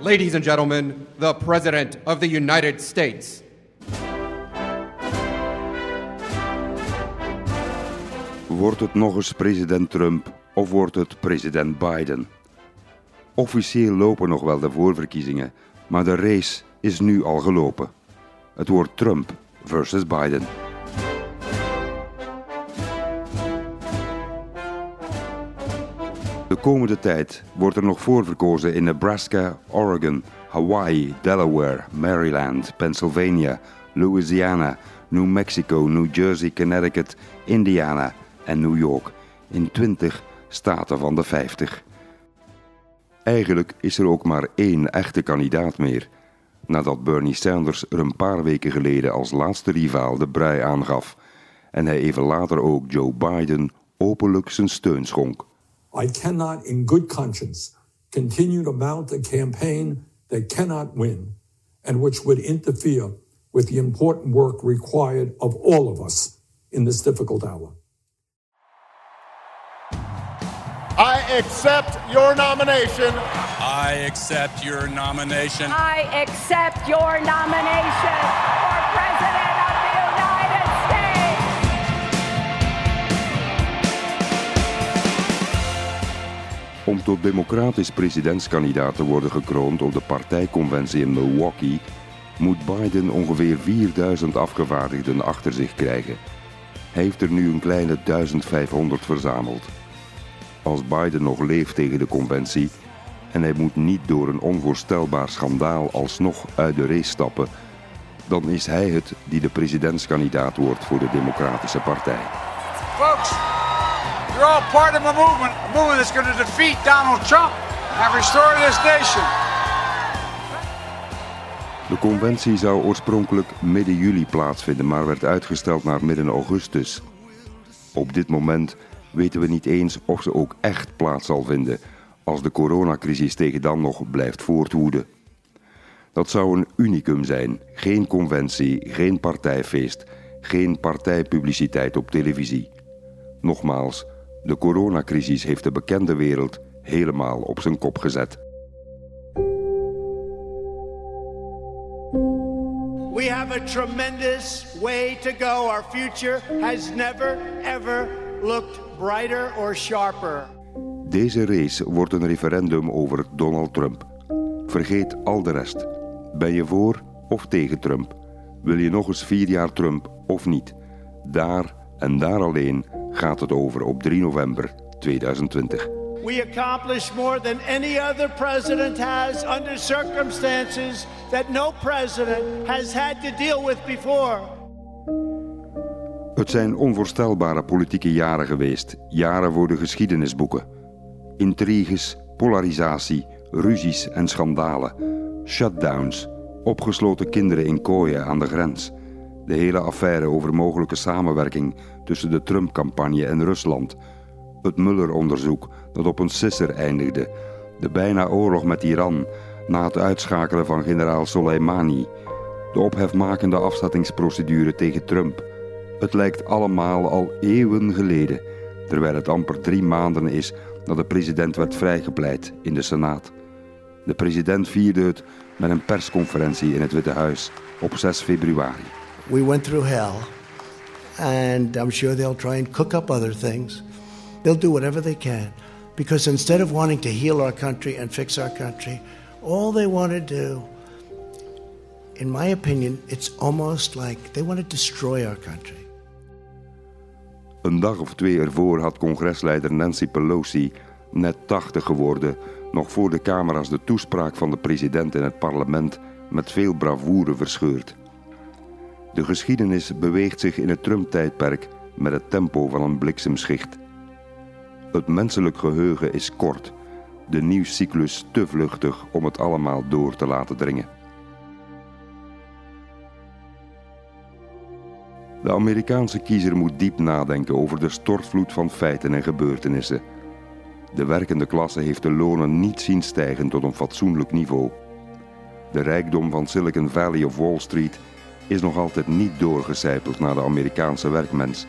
Ladies and gentlemen, the President of the United States. Wordt het nog eens president Trump of wordt het president Biden? Officieel lopen nog wel de voorverkiezingen, maar de race is nu al gelopen. Het wordt Trump versus Biden. De komende tijd wordt er nog voorverkozen in Nebraska, Oregon, Hawaii, Delaware, Maryland, Pennsylvania, Louisiana, New Mexico, New Jersey, Connecticut, Indiana en New York in 20 staten van de 50. Eigenlijk is er ook maar één echte kandidaat meer, nadat Bernie Sanders er een paar weken geleden als laatste rivaal de brei aangaf en hij even later ook Joe Biden openlijk zijn steun schonk. I cannot, in good conscience, continue to mount a campaign that cannot win and which would interfere with the important work required of all of us in this difficult hour. I accept your nomination. I accept your nomination. I accept your nomination Om tot democratisch presidentskandidaat te worden gekroond op de partijconventie in Milwaukee, moet Biden ongeveer 4000 afgevaardigden achter zich krijgen. Hij heeft er nu een kleine 1500 verzameld. Als Biden nog leeft tegen de conventie en hij moet niet door een onvoorstelbaar schandaal alsnog uit de race stappen, dan is hij het die de presidentskandidaat wordt voor de Democratische Partij. You're part of a movement, a movement that's defeat Donald Trump and restore this nation. De conventie zou oorspronkelijk midden juli plaatsvinden, maar werd uitgesteld naar midden augustus. Op dit moment weten we niet eens of ze ook echt plaats zal vinden, als de coronacrisis tegen dan nog blijft voortwoeden. Dat zou een unicum zijn. Geen conventie, geen partijfeest, geen partijpubliciteit op televisie. Nogmaals, de coronacrisis heeft de bekende wereld helemaal op zijn kop gezet. We have a tremendous way to go. Our future has never, ever looked brighter or sharper. Deze race wordt een referendum over Donald Trump. Vergeet al de rest. Ben je voor of tegen Trump? Wil je nog eens vier jaar Trump of niet? Daar en daar alleen gaat het over op 3 november 2020. We accomplished more than any other president has under circumstances that no president has had to deal with before. Het zijn onvoorstelbare politieke jaren geweest, jaren voor de geschiedenisboeken. Intriges, polarisatie, ruzies en schandalen, shutdowns, opgesloten kinderen in kooien aan de grens, de hele affaire over mogelijke samenwerking tussen de Trump-campagne en Rusland, het Mueller-onderzoek dat op een sisser eindigde, de bijna oorlog met Iran na het uitschakelen van generaal Soleimani, de ophefmakende afzettingsprocedure tegen Trump. Het lijkt allemaal al eeuwen geleden, terwijl het amper drie maanden is dat de president werd vrijgepleit in de Senaat. De president vierde het met een persconferentie in het Witte Huis op 6 februari. We went through hell, and I'm sure they'll try and cook up other things. They'll do whatever they can. Because instead of wanting to heal our country and fix our country, all they want to do, in my opinion, it's almost like they want to destroy our country. Een dag of twee ervoor had congresleider Nancy Pelosi, net 80 geworden, nog voor de camera's de toespraak van de president in het parlement met veel bravoure verscheurd. De geschiedenis beweegt zich in het Trump-tijdperk met het tempo van een bliksemschicht. Het menselijk geheugen is kort, de nieuwscyclus te vluchtig om het allemaal door te laten dringen. De Amerikaanse kiezer moet diep nadenken over de stortvloed van feiten en gebeurtenissen. De werkende klasse heeft de lonen niet zien stijgen tot een fatsoenlijk niveau. De rijkdom van Silicon Valley of Wall Street is nog altijd niet doorgecijpeld naar de Amerikaanse werkmens.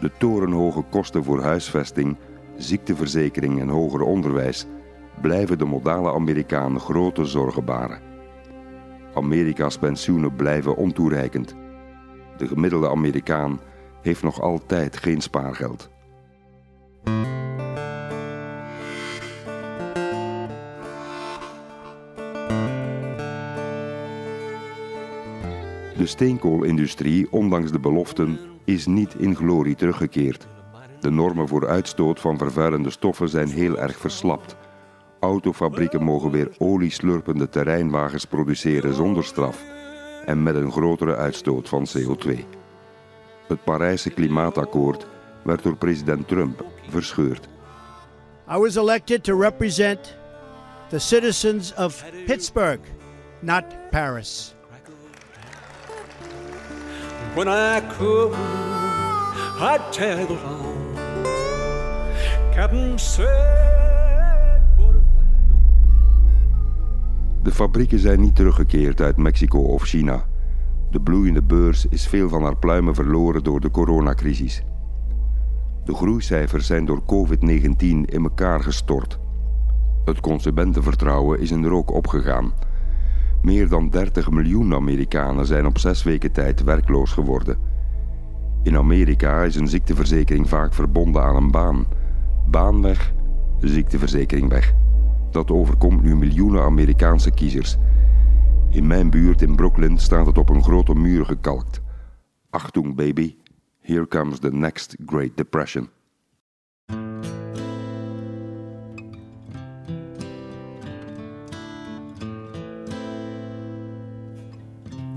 De torenhoge kosten voor huisvesting, ziekteverzekering en hoger onderwijs blijven de modale Amerikaan grote zorgen baren. Amerika's pensioenen blijven ontoereikend. De gemiddelde Amerikaan heeft nog altijd geen spaargeld. De steenkoolindustrie, ondanks de beloften, is niet in glorie teruggekeerd. De normen voor uitstoot van vervuilende stoffen zijn heel erg verslapt. Autofabrieken mogen weer olieslurpende terreinwagens produceren zonder straf en met een grotere uitstoot van CO2. Het Parijse klimaatakkoord werd door president Trump verscheurd. I was elected to represent the citizens of Pittsburgh, not Paris. When I could, I'd tag along. Captain said? De fabrieken zijn niet teruggekeerd uit Mexico of China. De bloeiende beurs is veel van haar pluimen verloren door de coronacrisis. De groeicijfers zijn door COVID-19 in elkaar gestort. Het consumentenvertrouwen is in de rook opgegaan. Meer dan 30 miljoen Amerikanen zijn op zes weken tijd werkloos geworden. In Amerika is een ziekteverzekering vaak verbonden aan een baan. Baan weg, ziekteverzekering weg. Dat overkomt nu miljoenen Amerikaanse kiezers. In mijn buurt in Brooklyn staat het op een grote muur gekalkt. Achtung baby, here comes the next Great Depression.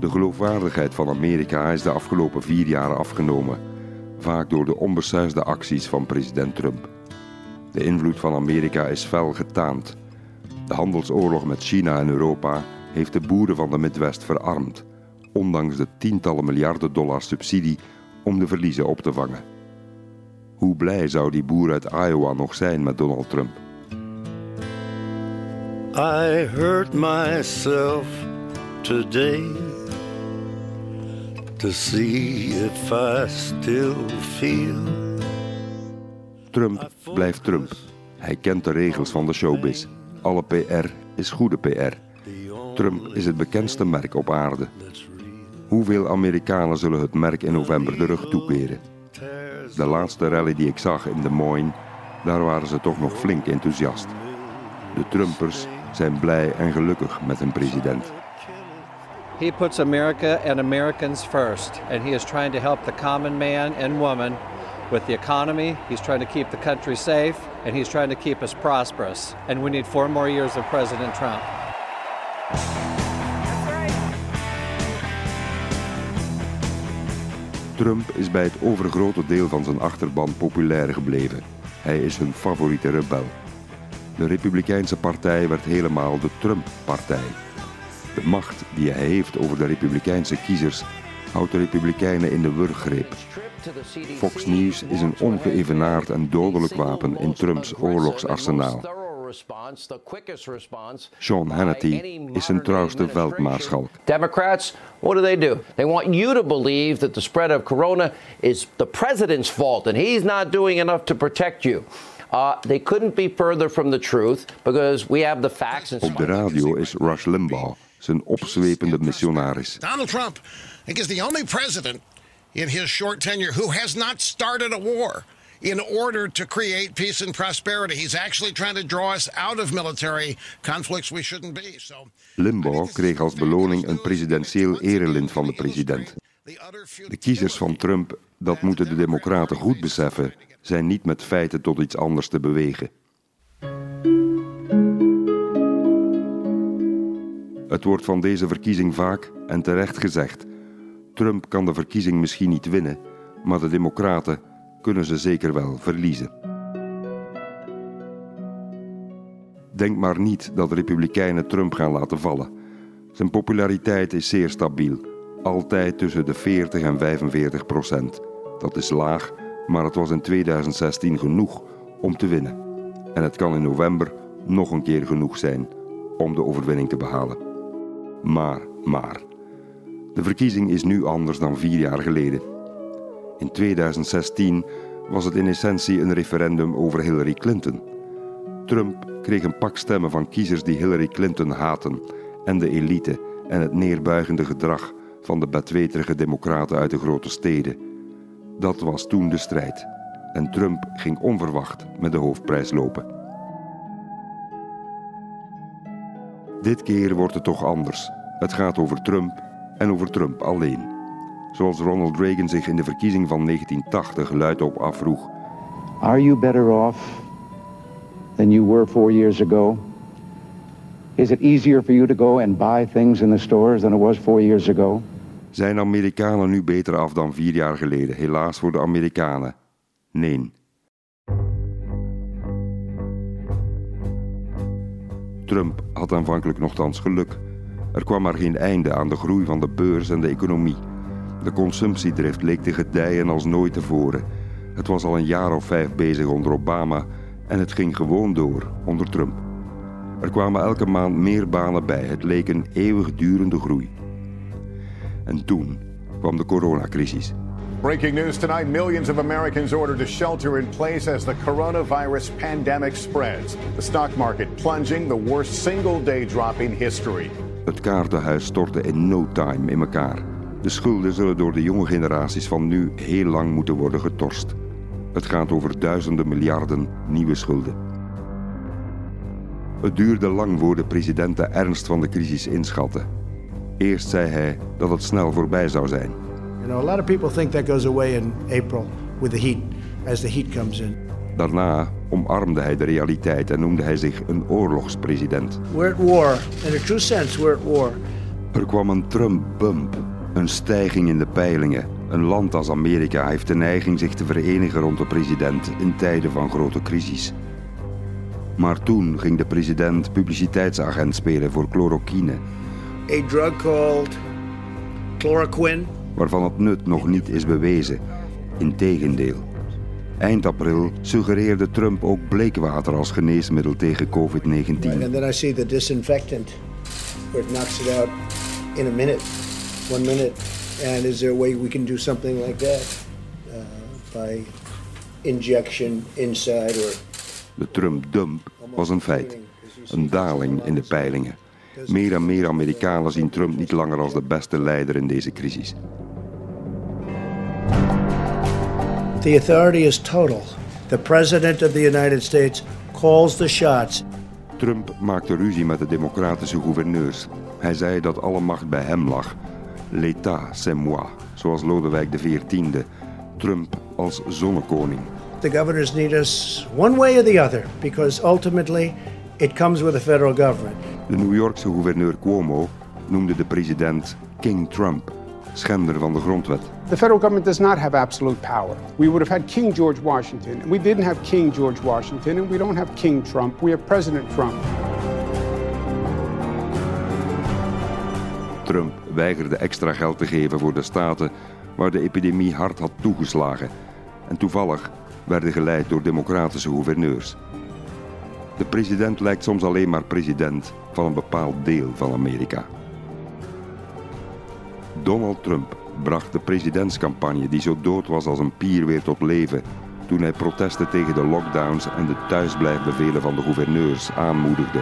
De geloofwaardigheid van Amerika is de afgelopen vier jaar afgenomen, vaak door de onbesuisde acties van president Trump. De invloed van Amerika is fel getaand. De handelsoorlog met China en Europa heeft de boeren van de Midwest verarmd, ondanks de tientallen miljarden dollars subsidie om de verliezen op te vangen. Hoe blij zou die boer uit Iowa nog zijn met Donald Trump? I hurt myself today to see if I still feel. Trump blijft Trump. Hij kent de regels van de showbiz. Alle PR is goede PR. Trump is het bekendste merk op aarde. Hoeveel Amerikanen zullen het merk in november de rug toekeren? De laatste rally die ik zag in Des Moines, daar waren ze toch nog flink enthousiast. De Trumpers zijn blij en gelukkig met hun president. He puts America and Americans first, and he is trying to help the common man and woman with the economy. He's trying to keep the country safe, and he's trying to keep us prosperous. And we need four more years of President Trump. Trump is bij het overgrote deel van zijn achterban populair gebleven. Hij is hun favoriete rebel. De Republikeinse Partij werd helemaal de Trump-partij. De macht die hij heeft over de Republikeinse kiezers houdt de Republikeinen in de wurggreep. Fox News is een ongeëvenaard en dodelijk wapen in Trumps oorlogsarsenaal. Sean Hannity is zijn trouwste veldmaarschalk. Democrats, what do they do? They want you to believe that the spread of corona is the president's fault and he's not doing enough to protect you. Uh, they couldn't be further from the truth because we have the facts. And Op de radio is Rush Limbaugh zijn opzwepende missionaris. Donald Trump, I think, is the only president in his short tenure who has not started a war in order to create peace and prosperity. He's actually trying to draw us out of military conflicts we shouldn't be. So, Limbaugh kreeg als beloning een presidentieel erelint van de president. De kiezers van Trump, dat moeten de Democraten goed beseffen, zijn niet met feiten tot iets anders te bewegen. Het wordt van deze verkiezing vaak en terecht gezegd: Trump kan de verkiezing misschien niet winnen, maar de Democraten kunnen ze zeker wel verliezen. Denk maar niet dat de Republikeinen Trump gaan laten vallen. Zijn populariteit is zeer stabiel, altijd tussen de 40 en 45 procent. Dat is laag, maar het was in 2016 genoeg om te winnen. En het kan in november nog een keer genoeg zijn om de overwinning te behalen. Maar, maar. De verkiezing is nu anders dan vier jaar geleden. In 2016 was het in essentie een referendum over Hillary Clinton. Trump kreeg een pak stemmen van kiezers die Hillary Clinton haten en de elite en het neerbuigende gedrag van de bedweterige democraten uit de grote steden. Dat was toen de strijd. En Trump ging onverwacht met de hoofdprijs lopen. Dit keer wordt het toch anders. Het gaat over Trump en over Trump alleen. Zoals Ronald Reagan zich in de verkiezing van 1980 luidop afvroeg. Are you better off than you were four years ago? Is it easier for you to go and buy things in the stores than it was four years ago? Zijn Amerikanen nu beter af dan vier jaar geleden? Helaas voor de Amerikanen. Nee. Trump had aanvankelijk nogthans geluk. Er kwam maar geen einde aan de groei van de beurs en de economie. De consumptiedrift leek te gedijen als nooit tevoren. Het was al een jaar of vijf bezig onder Obama en het ging gewoon door onder Trump. Er kwamen elke maand meer banen bij. Het leek een eeuwigdurende groei. En toen kwam de coronacrisis. Breaking news tonight millions of Americans ordered to shelter in place as the coronavirus pandemic spreads. The stock market plunging, the worst single day drop in history. Het kaartenhuis stortte in no time in elkaar. De schulden zullen door de jonge generaties van nu heel lang moeten worden getorst. Het gaat over duizenden miljarden nieuwe schulden. Het duurde lang voor de president de ernst van de crisis inschatte. Eerst zei hij dat het snel voorbij zou zijn. You know, a lot of people think that goes away in April with the heat, as the heat comes in. Daarna omarmde hij de realiteit en noemde hij zich een oorlogspresident. We're at war. In a true sense, we're at war. Er kwam een Trump-bump, een stijging in de peilingen. Een land als Amerika heeft de neiging zich te verenigen rond de president in tijden van grote crisis. Maar toen ging de president publiciteitsagent spelen voor chloroquine. A drug called chloroquine. Waarvan het nut nog niet is bewezen. Integendeel. Eind april suggereerde Trump ook bleekwater als geneesmiddel tegen COVID-19. And then I see the disinfectant, where it knocks it out in a minute, one minute. And is there a way we can do something like that uh, by injection inside or? De Trump-dump was een feit. Een daling in de peilingen. Meer en meer Amerikanen zien Trump niet langer als de beste leider in deze crisis. The authority is total. The President of the United States calls the shots. Trump maakte ruzie met de democratische gouverneurs. Hij zei dat alle macht bij hem lag. L'État, c'est moi, zoals Lodewijk XIV. Trump als zonnekoning. The governors need us one way or the other because ultimately it comes with the federal government. De New Yorkse gouverneur Cuomo noemde de president King Trump, schender van de grondwet. The federal government does not have absolute power. We would have had King George Washington, and we didn't have King George Washington, and we don't have King Trump. We have President Trump. Trump weigerde extra geld te geven voor de staten waar de epidemie hard had toegeslagen en toevallig werden geleid door democratische gouverneurs. De president lijkt soms alleen maar president van een bepaald deel van Amerika. Donald Trump bracht de presidentscampagne die zo dood was als een pier weer tot leven toen hij protesten tegen de lockdowns en de thuisblijfbevelen van de gouverneurs aanmoedigde.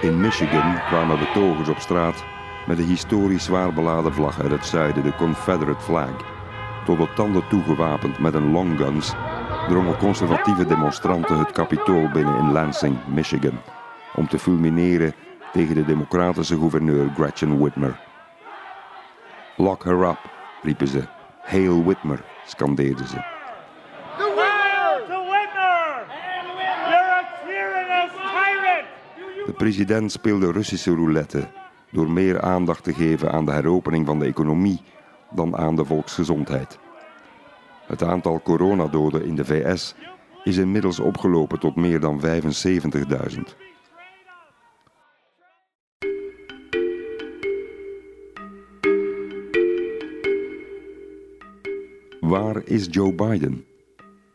In Michigan kwamen betogers op straat met de historisch zwaar beladen vlag uit het zuiden, de Confederate flag. Tot de tanden toegewapend met een long guns drongen conservatieve demonstranten het kapitool binnen in Lansing, Michigan, om te fulmineren tegen de democratische gouverneur Gretchen Whitmer. Lock her up, riepen ze. Hail Whitmer, scandeerden ze. The winner! The winner! You're a tyrannous tyrant! De president speelde Russische roulette door meer aandacht te geven aan de heropening van de economie dan aan de volksgezondheid. Het aantal coronadoden in de VS is inmiddels opgelopen tot meer dan 75.000. Waar is Joe Biden?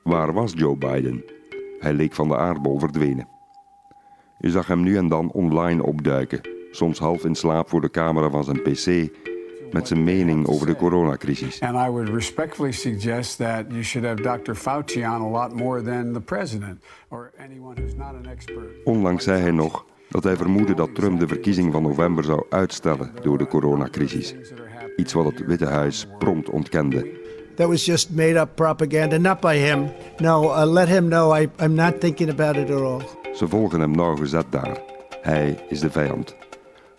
Waar was Joe Biden? Hij leek van de aardbol verdwenen. Je zag hem nu en dan online opduiken, soms half in slaap voor de camera van zijn pc, met zijn mening over de coronacrisis. And I would respectfully suggest that you should have Dr. Fauci on a lot more than the president or anyone who's not an expert. Onlangs zei hij nog dat hij vermoedde dat Trump de verkiezing van november zou uitstellen door de coronacrisis. Iets wat het Witte Huis prompt ontkende. That was just made up propaganda, not by him. No, uh, let him know I, I'm not thinking about it at all. Ze volgen hem nauwgezet daar. Hij is de vijand.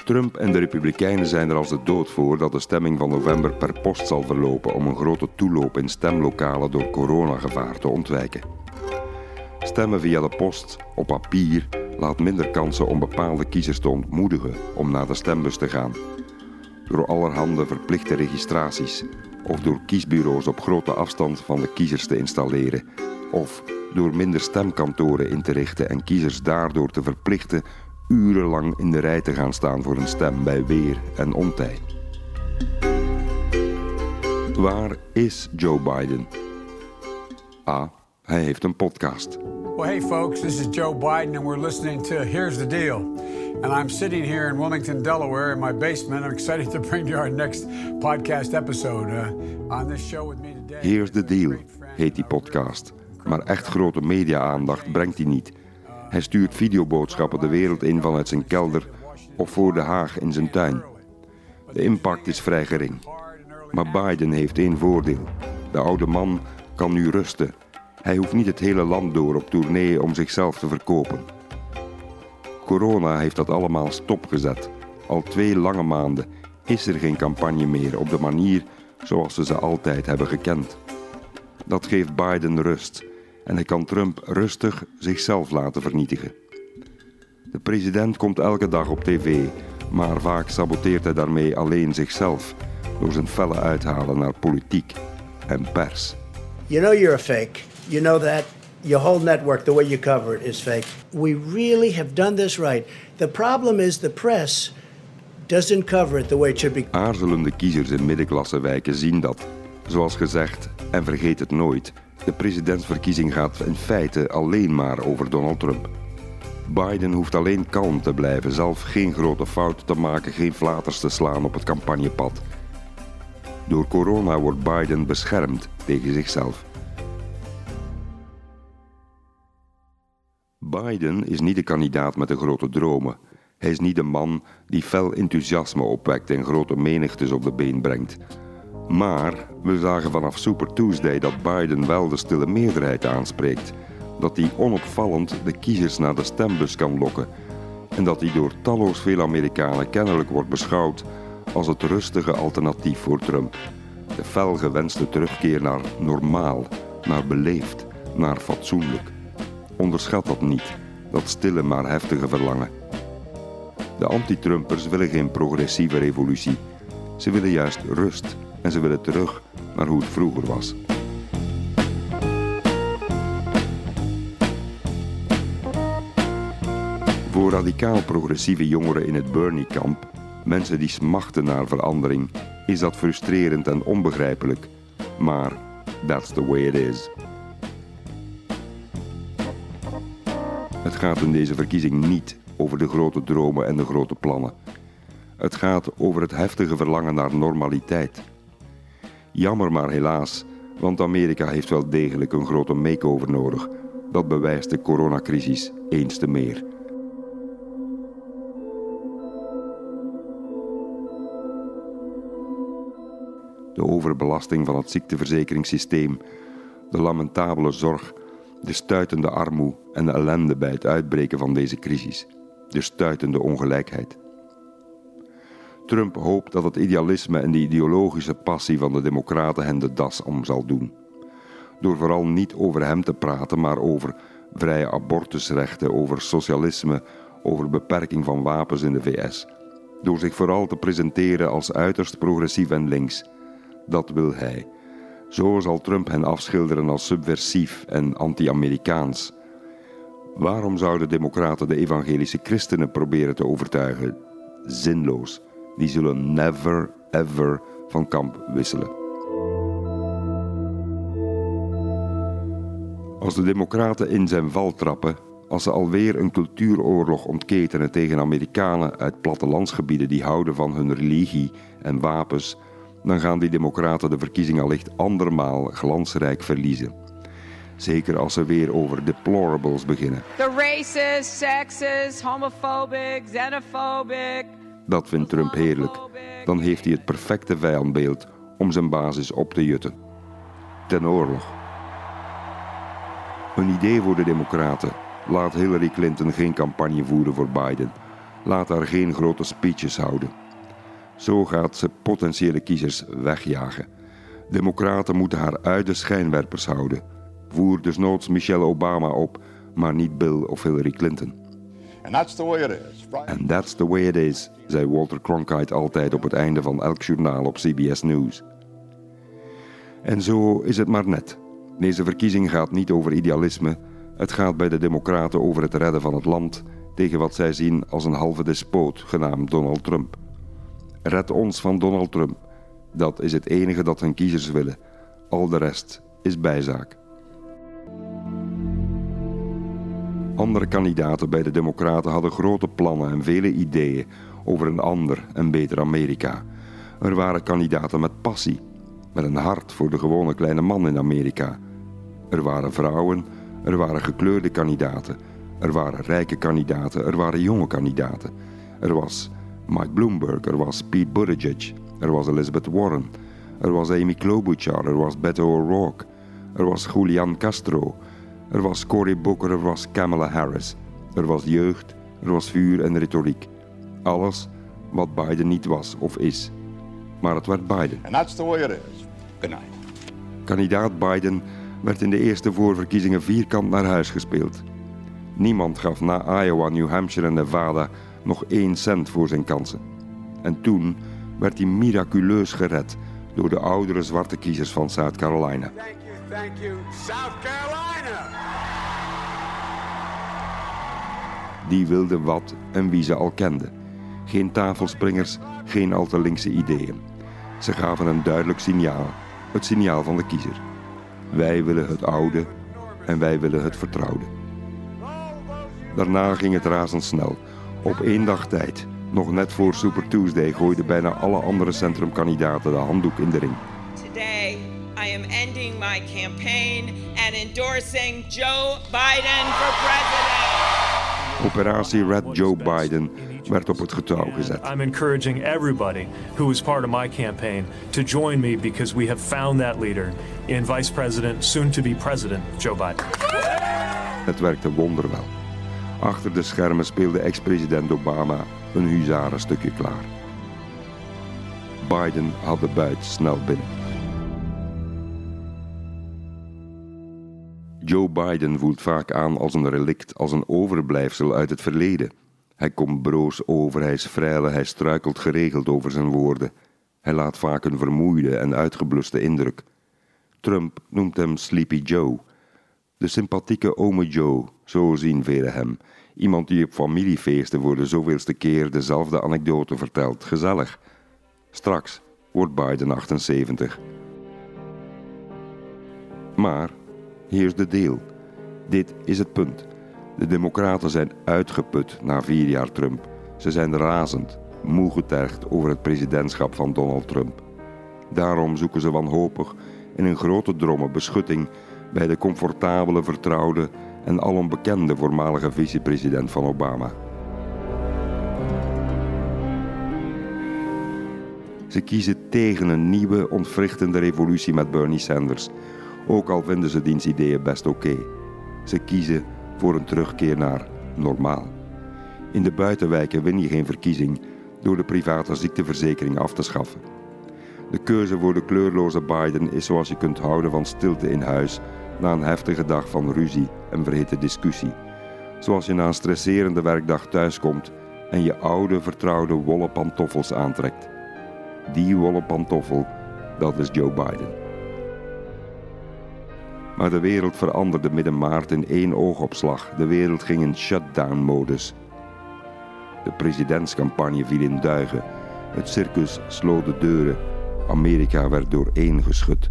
Trump en de Republikeinen zijn er als de dood voor dat de stemming van november per post zal verlopen om een grote toeloop in stemlokalen door coronagevaar te ontwijken. Stemmen via de post op papier laat minder kansen om bepaalde kiezers te ontmoedigen om naar de stembus te gaan. Door allerhande verplichte registraties, of door kiesbureaus op grote afstand van de kiezers te installeren, of door minder stemkantoren in te richten en kiezers daardoor te verplichten urenlang in de rij te gaan staan voor een stem bij weer en ontij. Waar is Joe Biden? A. Hij heeft een podcast. Well, hey folks, this is Joe Biden, and we're listening to Here's the Deal. And I'm sitting here in Wilmington, Delaware, in my basement. I'm excited to bring you our next podcast episode. Uh, on this show with me today. Here's the Deal heet die podcast. Maar echt grote media-aandacht brengt hij niet. Hij stuurt videoboodschappen de wereld in vanuit zijn kelder of voor de Haag in zijn tuin. De impact is vrij gering. Maar Biden heeft één voordeel. De oude man kan nu rusten. Hij hoeft niet het hele land door op tournee om zichzelf te verkopen. Corona heeft dat allemaal stopgezet. Al twee lange maanden is er geen campagne meer op de manier zoals we ze altijd hebben gekend. Dat geeft Biden rust en hij kan Trump rustig zichzelf laten vernietigen. De president komt elke dag op tv, maar vaak saboteert hij daarmee alleen zichzelf door zijn felle uithalen naar politiek en pers. You know you're a fake. You know that. Your whole network, the way you cover it, is fake. We really have done this right. The problem is the press doesn't cover it the way it should be. Aarzelende kiezers in middenklassewijken zien dat. Zoals gezegd, en vergeet het nooit, de presidentsverkiezing gaat in feite alleen maar over Donald Trump. Biden hoeft alleen kalm te blijven, zelf geen grote fouten te maken, geen flaters te slaan op het campagnepad. Door corona wordt Biden beschermd tegen zichzelf. Biden is niet de kandidaat met de grote dromen. Hij is niet de man die fel enthousiasme opwekt en grote menigtes op de been brengt. Maar we zagen vanaf Super Tuesday dat Biden wel de stille meerderheid aanspreekt. Dat hij onopvallend de kiezers naar de stembus kan lokken. En dat hij door talloos veel Amerikanen kennelijk wordt beschouwd als het rustige alternatief voor Trump. De fel gewenste terugkeer naar normaal, naar beleefd, naar fatsoenlijk. Onderschat dat niet, dat stille maar heftige verlangen. De anti-Trumpers willen geen progressieve revolutie. Ze willen juist rust en ze willen terug naar hoe het vroeger was. Voor radicaal progressieve jongeren in het Bernie-kamp, mensen die smachten naar verandering, is dat frustrerend en onbegrijpelijk. Maar that's the way it is. Het gaat in deze verkiezing niet over de grote dromen en de grote plannen. Het gaat over het heftige verlangen naar normaliteit. Jammer maar helaas, want Amerika heeft wel degelijk een grote makeover nodig. Dat bewijst de coronacrisis eens te meer. De overbelasting van het ziekteverzekeringssysteem, de lamentabele zorg, de stuitende armoede en de ellende bij het uitbreken van deze crisis, de stuitende ongelijkheid. Trump hoopt dat het idealisme en de ideologische passie van de Democraten hen de das om zal doen. Door vooral niet over hem te praten, maar over vrije abortusrechten, over socialisme, over beperking van wapens in de VS. Door zich vooral te presenteren als uiterst progressief en links. Dat wil hij. Zo zal Trump hen afschilderen als subversief en anti-Amerikaans. Waarom zouden democraten de evangelische christenen proberen te overtuigen? Zinloos. Die zullen never ever van kamp wisselen. Als de democraten in zijn val trappen, Als ze alweer een cultuuroorlog ontketenen tegen Amerikanen uit plattelandsgebieden die houden van hun religie en wapens, dan gaan die democraten de verkiezing allicht andermaal glansrijk verliezen. Zeker als ze weer over deplorables beginnen. The racist, sexist, homophobic, xenophobic. Dat vindt Trump heerlijk. Dan heeft hij het perfecte vijandbeeld om zijn basis op te jutten. Ten oorlog. Een idee voor de Democraten. Laat Hillary Clinton geen campagne voeren voor Biden. Laat haar geen grote speeches houden. Zo gaat ze potentiële kiezers wegjagen. Democraten moeten haar uit de schijnwerpers houden. Voer dus noods Michelle Obama op, maar niet Bill of Hillary Clinton. And that's the way it is. And that's the way it is, zei Walter Cronkite altijd op het einde van elk journaal op CBS News. En zo is het maar net. Deze verkiezing gaat niet over idealisme. Het gaat bij de Democraten over het redden van het land tegen wat zij zien als een halve despoot genaamd Donald Trump. Red ons van Donald Trump. Dat is het enige dat hun kiezers willen. Al de rest is bijzaak. Andere kandidaten bij de Democraten hadden grote plannen en vele ideeën over een ander en beter Amerika. Er waren kandidaten met passie, met een hart voor de gewone kleine man in Amerika. Er waren vrouwen, er waren gekleurde kandidaten, er waren rijke kandidaten, er waren jonge kandidaten. Er was Mike Bloomberg, er was Pete Buttigieg, er was Elizabeth Warren, er was Amy Klobuchar, er was Beto O'Rourke, er was Julian Castro, er was Cory Booker, er was Kamala Harris. Er was jeugd, er was vuur en retoriek. Alles wat Biden niet was of is. Maar het werd Biden. And that's the way it is. Good night. Kandidaat Biden werd in de eerste voorverkiezingen vierkant naar huis gespeeld. Niemand gaf na Iowa, New Hampshire en Nevada nog één cent voor zijn kansen. En toen werd hij miraculeus gered door de oudere zwarte kiezers van South Carolina. Thank you, thank you, South Carolina. Die wilden wat en wie ze al kenden. Geen tafelspringers, geen al te linkse ideeën. Ze gaven een duidelijk signaal, het signaal van de kiezer. Wij willen het oude en wij willen het vertrouwde. Daarna ging het razendsnel. Op één dag tijd, nog net voor Super Tuesday, gooiden bijna alle andere centrumkandidaten de handdoek in de ring. Today, I am ending my campaign and endorsing Joe Biden for president. Operatie Red Joe Biden werd op het getouw gezet. I'm encouraging everybody who is part of my campaign to join me because we have found that leader in Vice President, soon to be President Joe Biden. Het werkte wonderwel. Achter de schermen speelde ex-president Obama een huzarenstukje klaar. Biden had de buit snel binnen. Joe Biden voelt vaak aan als een relict, als een overblijfsel uit het verleden. Hij komt broos over, hij is vrij, hij struikelt geregeld over zijn woorden. Hij laat vaak een vermoeide en uitgebluste indruk. Trump noemt hem Sleepy Joe. De sympathieke ome Joe, zo zien velen hem. Iemand die op familiefeesten voor de zoveelste keer dezelfde anekdote vertelt. Gezellig. Straks wordt Biden 78. Maar hier is de deel. Dit is het punt. De Democraten zijn uitgeput na vier jaar Trump. Ze zijn razend, moe getergd over het presidentschap van Donald Trump. Daarom zoeken ze wanhopig in een grote dromme beschutting bij de comfortabele, vertrouwde en alom bekende voormalige vicepresident van Obama. Ze kiezen tegen een nieuwe, ontwrichtende revolutie met Bernie Sanders, ook al vinden ze diens ideeën best oké. Ze kiezen voor een terugkeer naar normaal. In de buitenwijken win je geen verkiezing door de private ziekteverzekering af te schaffen. De keuze voor de kleurloze Biden is zoals je kunt houden van stilte in huis na een heftige dag van ruzie en verhitte discussie. Zoals je na een stresserende werkdag thuiskomt en je oude, vertrouwde wollen pantoffels aantrekt. Die wollen pantoffel, dat is Joe Biden. Maar de wereld veranderde midden maart in één oogopslag. De wereld ging in shutdown-modus. De presidentscampagne viel in duigen. Het circus sloot de deuren. Amerika werd dooreengeschud.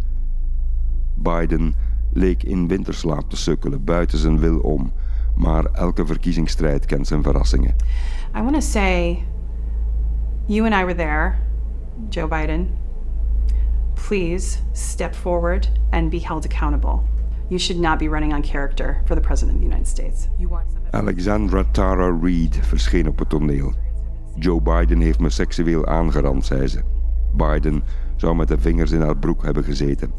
Biden leek in winterslaap te sukkelen buiten zijn wil om, Maar elke verkiezingsstrijd kent zijn verrassingen. I want to say, you and I were there, Joe Biden. Please step forward and be held accountable. You should not be running on character for the President of the United States. You want Alexandra Tara Reid verscheen op het toneel. Joe Biden heeft me seksueel aangerand, zei ze. Biden zou met de vingers in haar broek hebben gezeten.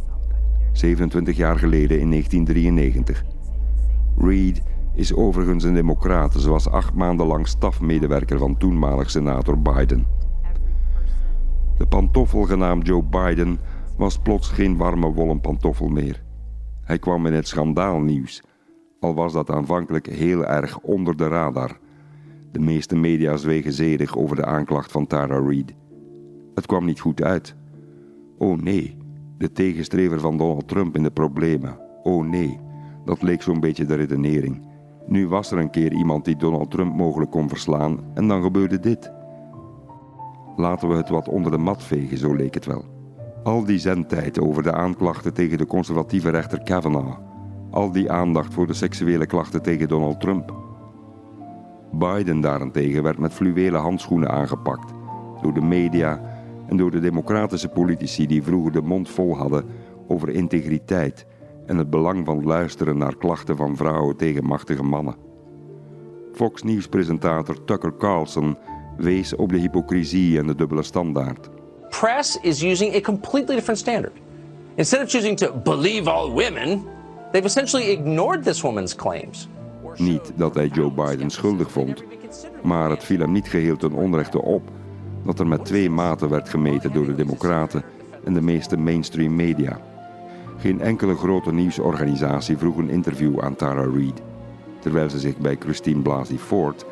27 jaar geleden in 1993. Reid is overigens een democrate. Ze was acht maanden lang stafmedewerker van toenmalig senator Biden. De pantoffel genaamd Joe Biden was plots geen warme wollen pantoffel meer. Hij kwam in het schandaalnieuws, al was dat aanvankelijk heel erg onder de radar. De meeste media zwegen zedig over de aanklacht van Tara Reid. Het kwam niet goed uit. Oh nee, de tegenstrever van Donald Trump in de problemen. Oh nee, dat leek zo'n beetje de redenering. Nu was er een keer iemand die Donald Trump mogelijk kon verslaan en dan gebeurde dit. Laten we het wat onder de mat vegen, zo leek het wel. Al die zendtijd over de aanklachten tegen de conservatieve rechter Kavanaugh. Al die aandacht voor de seksuele klachten tegen Donald Trump. Biden daarentegen werd met fluwelen handschoenen aangepakt. Door de media en door de democratische politici die vroeger de mond vol hadden over integriteit en het belang van luisteren naar klachten van vrouwen tegen machtige mannen. Fox News-presentator Tucker Carlson wees op de hypocrisie en de dubbele standaard. Press is using a completely different standard. Instead of choosing to believe all women, they've essentially ignored this woman's claims. Niet dat hij Joe Biden schuldig vond, maar het viel hem niet geheel ten onrechte op dat er met twee maten werd gemeten door de Democraten en de meeste mainstream media. Geen enkele grote nieuwsorganisatie vroeg een interview aan Tara Reid, terwijl ze zich bij Christine Blasey Ford,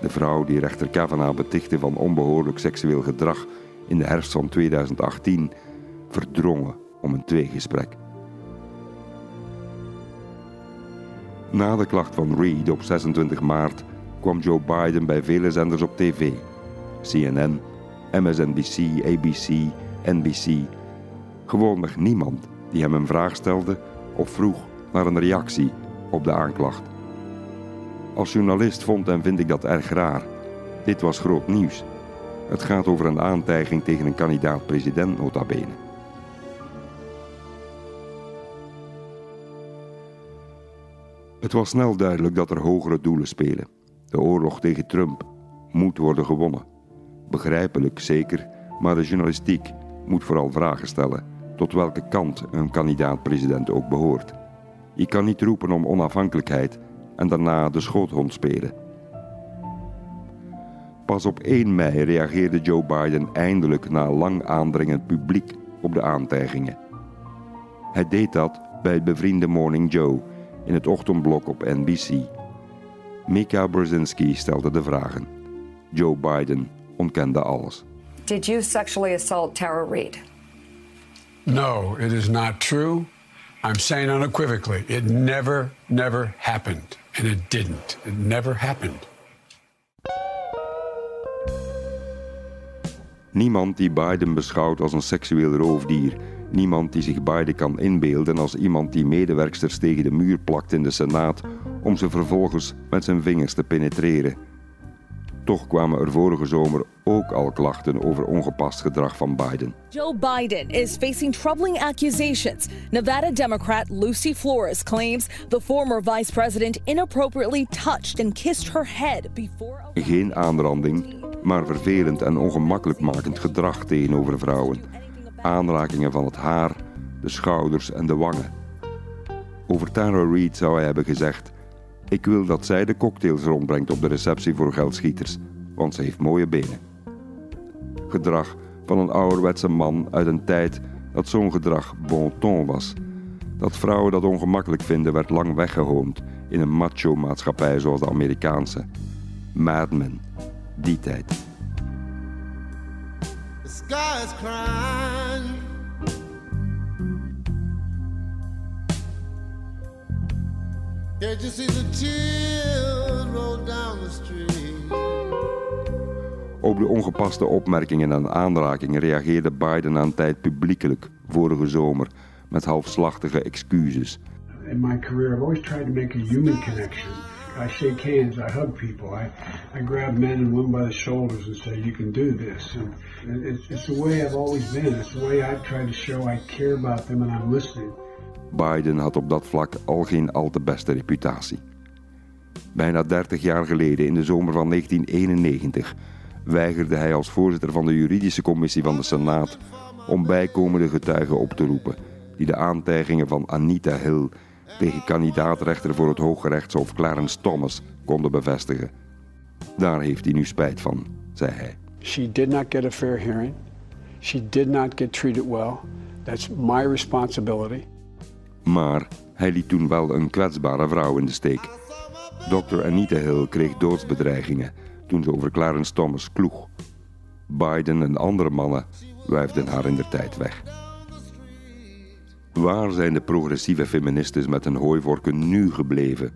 de vrouw die rechter Kavanaugh betichtte van onbehoorlijk seksueel gedrag in de herfst van 2018, verdrongen om een tweegesprek. Na de klacht van Reid op 26 maart kwam Joe Biden bij vele zenders op tv. CNN, MSNBC, ABC, NBC. Gewoonweg niemand die hem een vraag stelde of vroeg naar een reactie op de aanklacht. Als journalist vond en vind ik dat erg raar. Dit was groot nieuws. Het gaat over een aantijging tegen een kandidaat-president nota bene. Het was snel duidelijk dat er hogere doelen spelen. De oorlog tegen Trump moet worden gewonnen. Begrijpelijk zeker, maar de journalistiek moet vooral vragen stellen tot welke kant een kandidaat-president ook behoort. Je kan niet roepen om onafhankelijkheid en daarna de schoothond spelen. Pas op 1 mei reageerde Joe Biden eindelijk na lang aandringend publiek op de aantijgingen. Hij deed dat bij het bevriende Morning Joe in het ochtendblok op NBC. Mika Brzezinski stelde de vragen. Joe Biden ontkende alles. Did you sexually assault Tara Reid? No, it is not true. I'm saying unequivocally, it never, never happened. And it didn't. It never happened. Niemand die Biden beschouwt als een seksueel roofdier. Niemand die zich Biden kan inbeelden als iemand die medewerksters tegen de muur plakt in de Senaat om ze vervolgens met zijn vingers te penetreren. Toch kwamen er vorige zomer ook al klachten over ongepast gedrag van Biden. Joe Biden is facing troubling accusations. Nevada Democrat Lucy Flores claims the former vice president inappropriately touched and kissed her head before. Geen aanranding, maar vervelend en ongemakkelijk makend gedrag tegenover vrouwen. Aanrakingen van het haar, de schouders en de wangen. Over Tara Reid zou hij hebben gezegd: Ik wil dat zij de cocktails rondbrengt op de receptie voor geldschieters, want ze heeft mooie benen. Gedrag van een ouderwetse man uit een tijd dat zo'n gedrag bon ton was. Dat vrouwen dat ongemakkelijk vinden werd lang weggehoond in een macho-maatschappij zoals de Amerikaanse. Mad Men, die tijd. The. Can't you see the tears roll down the street? Op de ongepaste opmerkingen en aanrakingen reageerde Biden aan tijd publiekelijk vorige zomer met halfslachtige excuses. In my career, I've always tried to make a human connection. I shake hands. I hug people. I, I grab men and women by the shoulders and say, "You can do this." And it's, it's the way I've always been. It's the way I've tried to show I care about them and I'm listening. Biden had op dat vlak al geen al te beste reputatie. Bijna 30 jaar geleden, in de zomer van 1991, weigerde hij als voorzitter van de juridische commissie van de Senaat om bijkomende getuigen op te roepen die de aantijgingen van Anita Hill tegen kandidaatrechter voor het Hoge Rechtshof Clarence Thomas konden bevestigen. Daar heeft hij nu spijt van, zei hij. She did not get a fair hearing. She did not get treated well. That's my responsibility. Maar hij liet toen wel een kwetsbare vrouw in de steek. Dr. Anita Hill kreeg doodsbedreigingen toen ze over Clarence Thomas kloeg. Biden en andere mannen wuifden haar in de tijd weg. Waar zijn de progressieve feministes met hun hooivorken nu gebleven?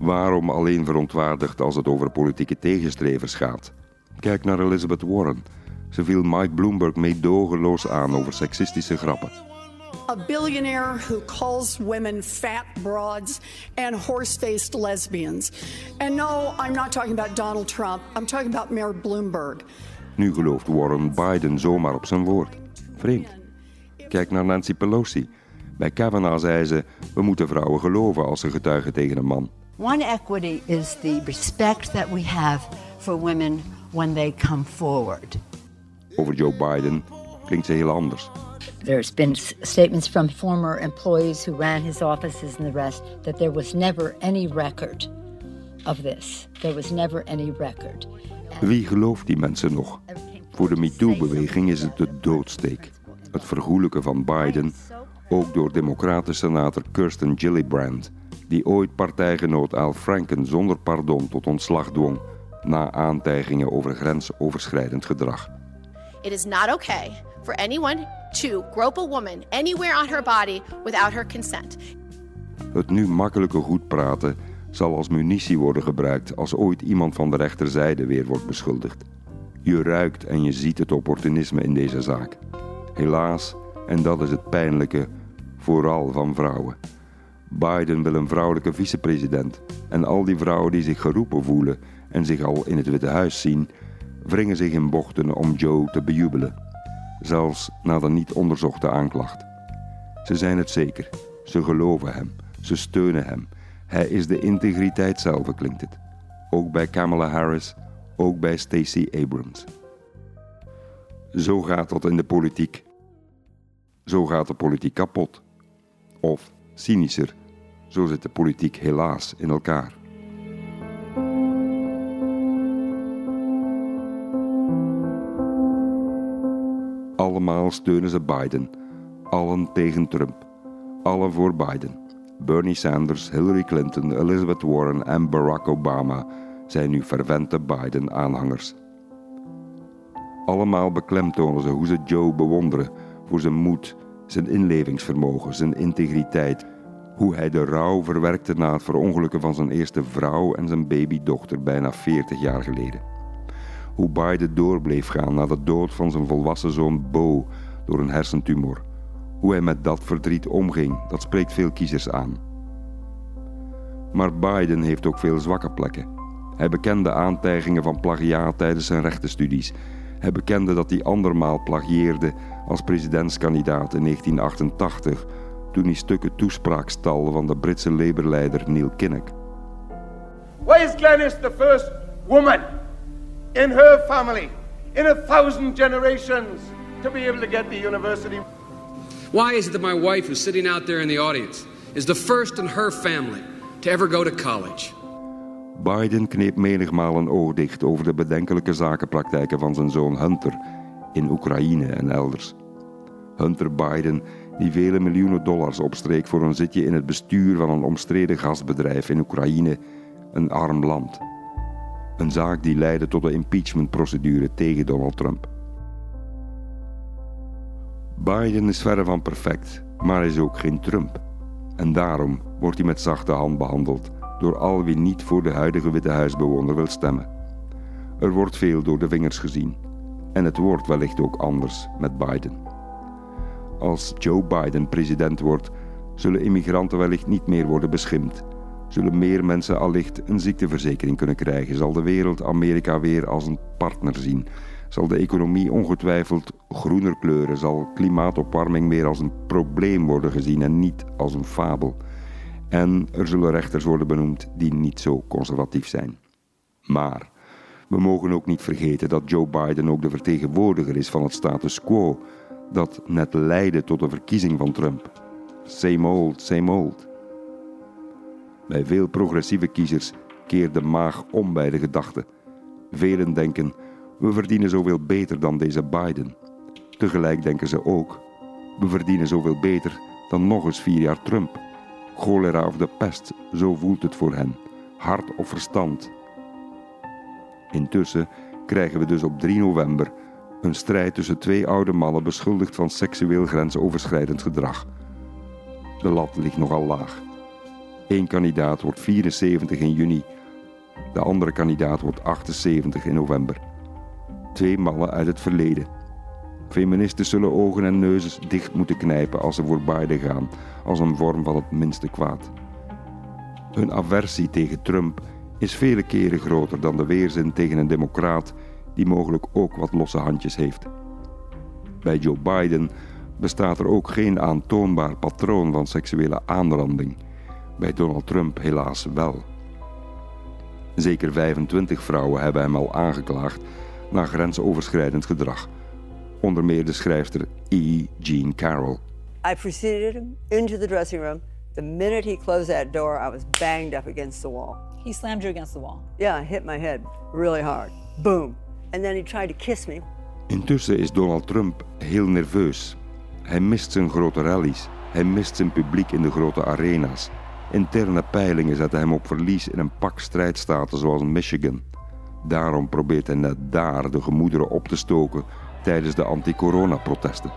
Waarom alleen verontwaardigd als het over politieke tegenstrevers gaat? Kijk naar Elizabeth Warren. Ze viel Mike Bloomberg meedogenloos aan over seksistische grappen. A billionaire who calls women fat broads and horse-faced lesbians. And no, I'm not talking about Donald Trump. I'm talking about Mayor Bloomberg. Nu gelooft Warren Biden zomaar op zijn woord. Vreemd. Kijk naar Nancy Pelosi. Bij Kavanaugh zei ze: We moeten vrouwen geloven als ze getuigen tegen een man. One equity is the respect that we have for women when they come forward. Over Joe Biden klinkt ze heel anders. There's been statements from former employees who ran his offices and the rest that there was never any record of this. There was never any record. Wie gelooft die mensen nog? Voor de MeToo-beweging is het de doodsteek. Het vergoelijken van Biden, ook door democraten-senator Kirsten Gillibrand, die ooit partijgenoot Al Franken zonder pardon tot ontslag dwong na aantijgingen over grensoverschrijdend gedrag. It is not okay for anyone to woman anywhere on her body without her consent. Het nu makkelijke goed praten zal als munitie worden gebruikt als ooit iemand van de rechterzijde weer wordt beschuldigd. Je ruikt en je ziet het opportunisme in deze zaak. Helaas, en dat is het pijnlijke, vooral van vrouwen. Biden wil een vrouwelijke vicepresident en al die vrouwen die zich geroepen voelen en zich al in het Witte Huis zien, wringen zich in bochten om Joe te bejubelen. Zelfs na de niet onderzochte aanklacht. Ze zijn het zeker. Ze geloven hem. Ze steunen hem. Hij is de integriteit zelf, klinkt het. Ook bij Kamala Harris, ook bij Stacey Abrams. Zo gaat dat in de politiek. Zo gaat de politiek kapot. Of, cynischer, zo zit de politiek helaas in elkaar. Allemaal steunen ze Biden. Allen tegen Trump. Allen voor Biden. Bernie Sanders, Hillary Clinton, Elizabeth Warren en Barack Obama zijn nu fervente Biden-aanhangers. Allemaal beklemtonen ze hoe ze Joe bewonderen voor zijn moed, zijn inlevingsvermogen, zijn integriteit. Hoe hij de rouw verwerkte na het verongelukken van zijn eerste vrouw en zijn babydochter bijna 40 jaar geleden. Hoe Biden door bleef gaan na de dood van zijn volwassen zoon Bo door een hersentumor. Hoe hij met dat verdriet omging, dat spreekt veel kiezers aan. Maar Biden heeft ook veel zwakke plekken. Hij bekende aantijgingen van plagiaat tijdens zijn rechtenstudies. Hij bekende dat hij andermaal plagieerde als presidentskandidaat in 1988, toen hij stukken toespraak stal van de Britse Labour-leider Neil Kinnock. Why is Glenys the first woman in her family, in a thousand generations, to be able to get the university? Why is it that my wife, who's sitting out there in the audience, is the first in her family to ever go to college? Biden kneep menigmaal een oog dicht over de bedenkelijke zakenpraktijken van zijn zoon Hunter in Oekraïne en elders. Hunter Biden, die vele miljoenen dollars opstreek voor een zitje in het bestuur van een omstreden gasbedrijf in Oekraïne, een arm land. Een zaak die leidde tot de impeachmentprocedure tegen Donald Trump. Biden is verre van perfect, maar is ook geen Trump. En daarom wordt hij met zachte hand behandeld door al wie niet voor de huidige Witte Huisbewoner wil stemmen. Er wordt veel door de vingers gezien. En het wordt wellicht ook anders met Biden. Als Joe Biden president wordt, zullen immigranten wellicht niet meer worden beschimd. Zullen meer mensen allicht een ziekteverzekering kunnen krijgen? Zal de wereld Amerika weer als een partner zien? Zal de economie ongetwijfeld groener kleuren? Zal klimaatopwarming meer als een probleem worden gezien en niet als een fabel? En er zullen rechters worden benoemd die niet zo conservatief zijn. Maar we mogen ook niet vergeten dat Joe Biden ook de vertegenwoordiger is van het status quo dat net leidde tot de verkiezing van Trump. Same old, same old. Bij veel progressieve kiezers keert de maag om bij de gedachte. Velen denken, we verdienen zoveel beter dan deze Biden. Tegelijk denken ze ook, we verdienen zoveel beter dan nog eens vier jaar Trump. Cholera of de pest, zo voelt het voor hen. Hart of verstand. Intussen krijgen we dus op 3 november een strijd tussen twee oude mannen beschuldigd van seksueel grensoverschrijdend gedrag. De lat ligt nogal laag. Eén kandidaat wordt 74 in juni, de andere kandidaat wordt 78 in november. Twee mannen uit het verleden. Feministen zullen ogen en neuzen dicht moeten knijpen als ze voor Biden gaan, als een vorm van het minste kwaad. Hun aversie tegen Trump is vele keren groter dan de weerzin tegen een democraat die mogelijk ook wat losse handjes heeft. Bij Joe Biden bestaat er ook geen aantoonbaar patroon van seksuele aanranding. Bij Donald Trump helaas wel. Zeker 25 vrouwen hebben hem al aangeklaagd na grensoverschrijdend gedrag. Onder meer de schrijfster E. Jean Carroll. I preceded him into the dressing room. The minute he closed that door, I was banged up against the wall. He slammed you against the wall? Yeah, I hit my head really hard. Boom. And then he tried to kiss me. Intussen is Donald Trump heel nerveus. Hij mist zijn grote rallies. Hij mist zijn publiek in de grote arena's. Interne peilingen zetten hem op verlies in een pak strijdstaten zoals Michigan. Daarom probeert hij net daar de gemoederen op te stoken tijdens de anti-corona-protesten.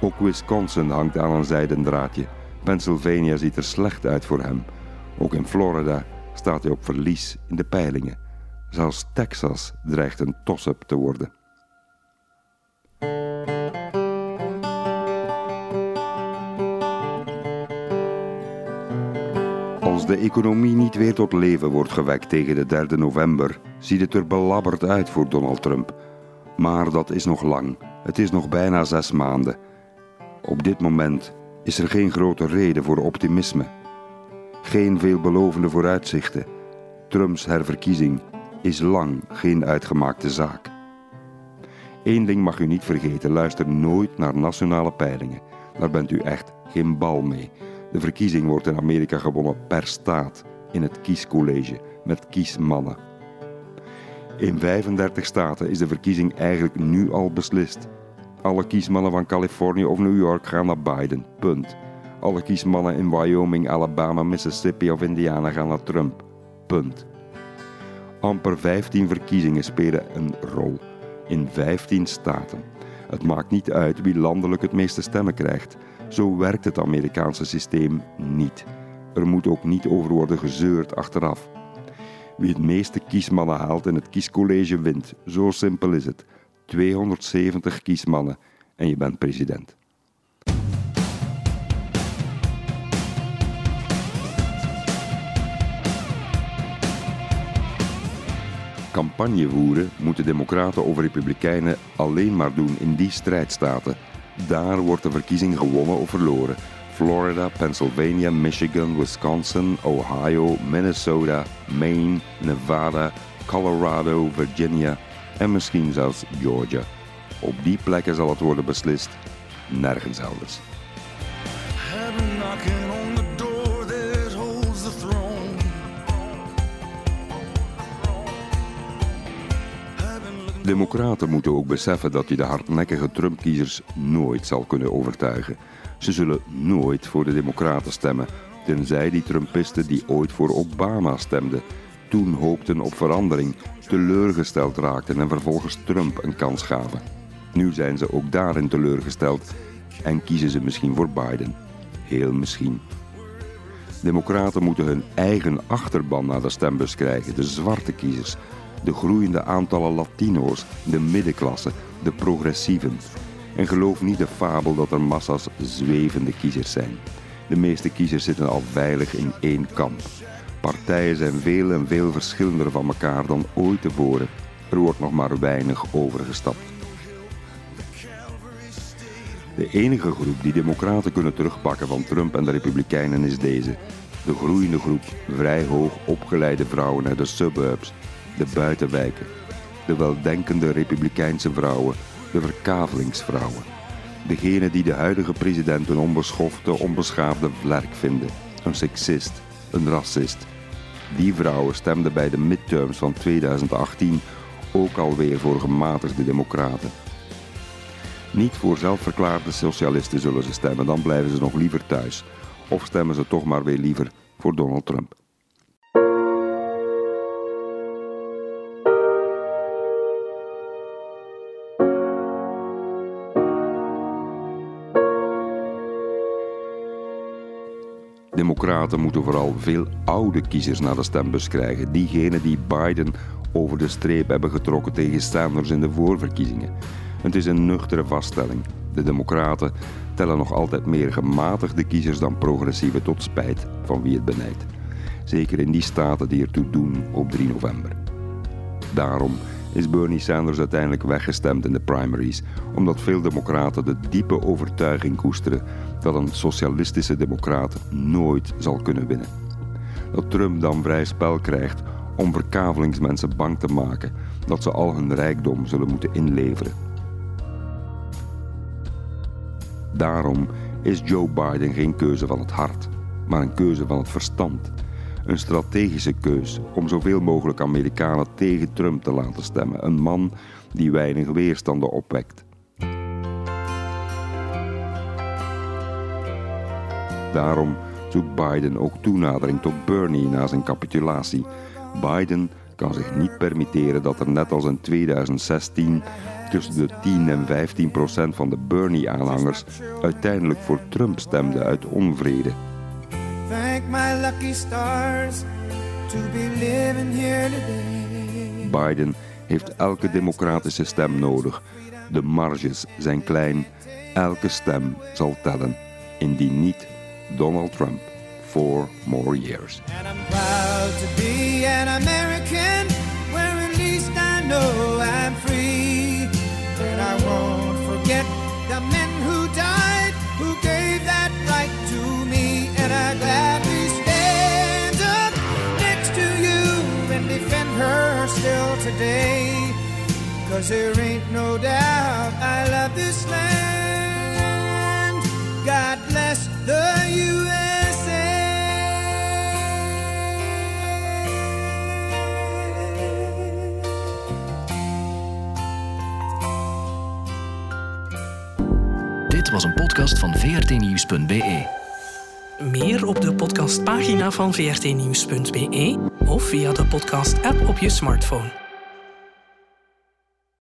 Ook Wisconsin hangt aan een zijden draadje. Pennsylvania ziet er slecht uit voor hem. Ook in Florida staat hij op verlies in de peilingen. Zelfs Texas dreigt een toss-up te worden. Als de economie niet weer tot leven wordt gewekt tegen de 3 november, ziet het er belabberd uit voor Donald Trump. Maar dat is nog lang. Het is nog bijna zes maanden. Op dit moment is er geen grote reden voor optimisme. Geen veelbelovende vooruitzichten. Trumps herverkiezing is lang geen uitgemaakte zaak. Eén ding mag u niet vergeten: luister nooit naar nationale peilingen. Daar bent u echt geen bal mee. De verkiezing wordt in Amerika gewonnen per staat in het kiescollege met kiesmannen. In 35 staten is de verkiezing eigenlijk nu al beslist. Alle kiesmannen van Californië of New York gaan naar Biden. Punt. Alle kiesmannen in Wyoming, Alabama, Mississippi of Indiana gaan naar Trump. Punt. Amper 15 verkiezingen spelen een rol in 15 staten. Het maakt niet uit wie landelijk het meeste stemmen krijgt. Zo werkt het Amerikaanse systeem niet. Er moet ook niet over worden gezeurd achteraf. Wie het meeste kiesmannen haalt in het kiescollege wint. Zo simpel is het. 270 kiesmannen en je bent president. Campagne voeren moeten democraten of republikeinen alleen maar doen in die strijdstaten. Daar wordt de verkiezing gewonnen of verloren. Florida, Pennsylvania, Michigan, Wisconsin, Ohio, Minnesota, Maine, Nevada, Colorado, Virginia en misschien zelfs Georgia. Op die plekken zal het worden beslist, nergens elders. Democraten moeten ook beseffen dat je de hardnekkige Trump-kiezers nooit zal kunnen overtuigen. Ze zullen nooit voor de Democraten stemmen, tenzij die Trumpisten die ooit voor Obama stemden, toen hoopten op verandering, teleurgesteld raakten en vervolgens Trump een kans gaven. Nu zijn ze ook daarin teleurgesteld en kiezen ze misschien voor Biden. Heel misschien. Democraten moeten hun eigen achterban naar de stembus krijgen, de zwarte kiezers, de groeiende aantallen Latino's, de middenklasse, de progressieven. En geloof niet de fabel dat er massa's zwevende kiezers zijn. De meeste kiezers zitten al veilig in één kamp. Partijen zijn veel en veel verschillender van elkaar dan ooit tevoren. Er wordt nog maar weinig overgestapt. De enige groep die democraten kunnen terugpakken van Trump en de republikeinen is deze. De groeiende groep vrij hoog opgeleide vrouwen uit de suburbs, de buitenwijken. De weldenkende republikeinse vrouwen, de verkavelingsvrouwen. Degene die de huidige president een onbeschofte, onbeschaafde vlerk vinden. Een seksist, een racist. Die vrouwen stemden bij de midterms van 2018 ook alweer voor gematigde democraten. Niet voor zelfverklaarde socialisten zullen ze stemmen, dan blijven ze nog liever thuis. Of stemmen ze toch maar weer liever voor Donald Trump. Democraten moeten vooral veel oude kiezers naar de stembus krijgen. Diegenen die Biden over de streep hebben getrokken tegen Sanders in de voorverkiezingen. Het is een nuchtere vaststelling. De Democraten tellen nog altijd meer gematigde kiezers dan progressieve tot spijt van wie het benijdt. Zeker in die staten die ertoe doen op 3 november. Daarom is Bernie Sanders uiteindelijk weggestemd in de primaries, omdat veel democraten de diepe overtuiging koesteren dat een socialistische democraat nooit zal kunnen winnen. Dat Trump dan vrij spel krijgt om verkavelingsmensen bang te maken dat ze al hun rijkdom zullen moeten inleveren. Daarom is Joe Biden geen keuze van het hart, maar een keuze van het verstand. Een strategische keus om zoveel mogelijk Amerikanen tegen Trump te laten stemmen. Een man die weinig weerstanden opwekt. Daarom zoekt Biden ook toenadering tot Bernie na zijn capitulatie. Biden kan zich niet permitteren dat er net als in 2016 tussen de 10 en 15 procent van de Bernie-aanhangers uiteindelijk voor Trump stemden uit onvrede. My lucky stars to be living here today. Biden heeft elke democratische stem nodig. De marges zijn klein. Elke stem zal tellen. Indien niet, Donald Trump. Four more years. And I'm proud to be an American, where at least I know today. Cause there ain't no doubt I love this land. God bless the USA. Dit was een podcast van vrtnieuws.be. Meer op de podcastpagina van vrtnieuws.be of via de podcast-app op je smartphone.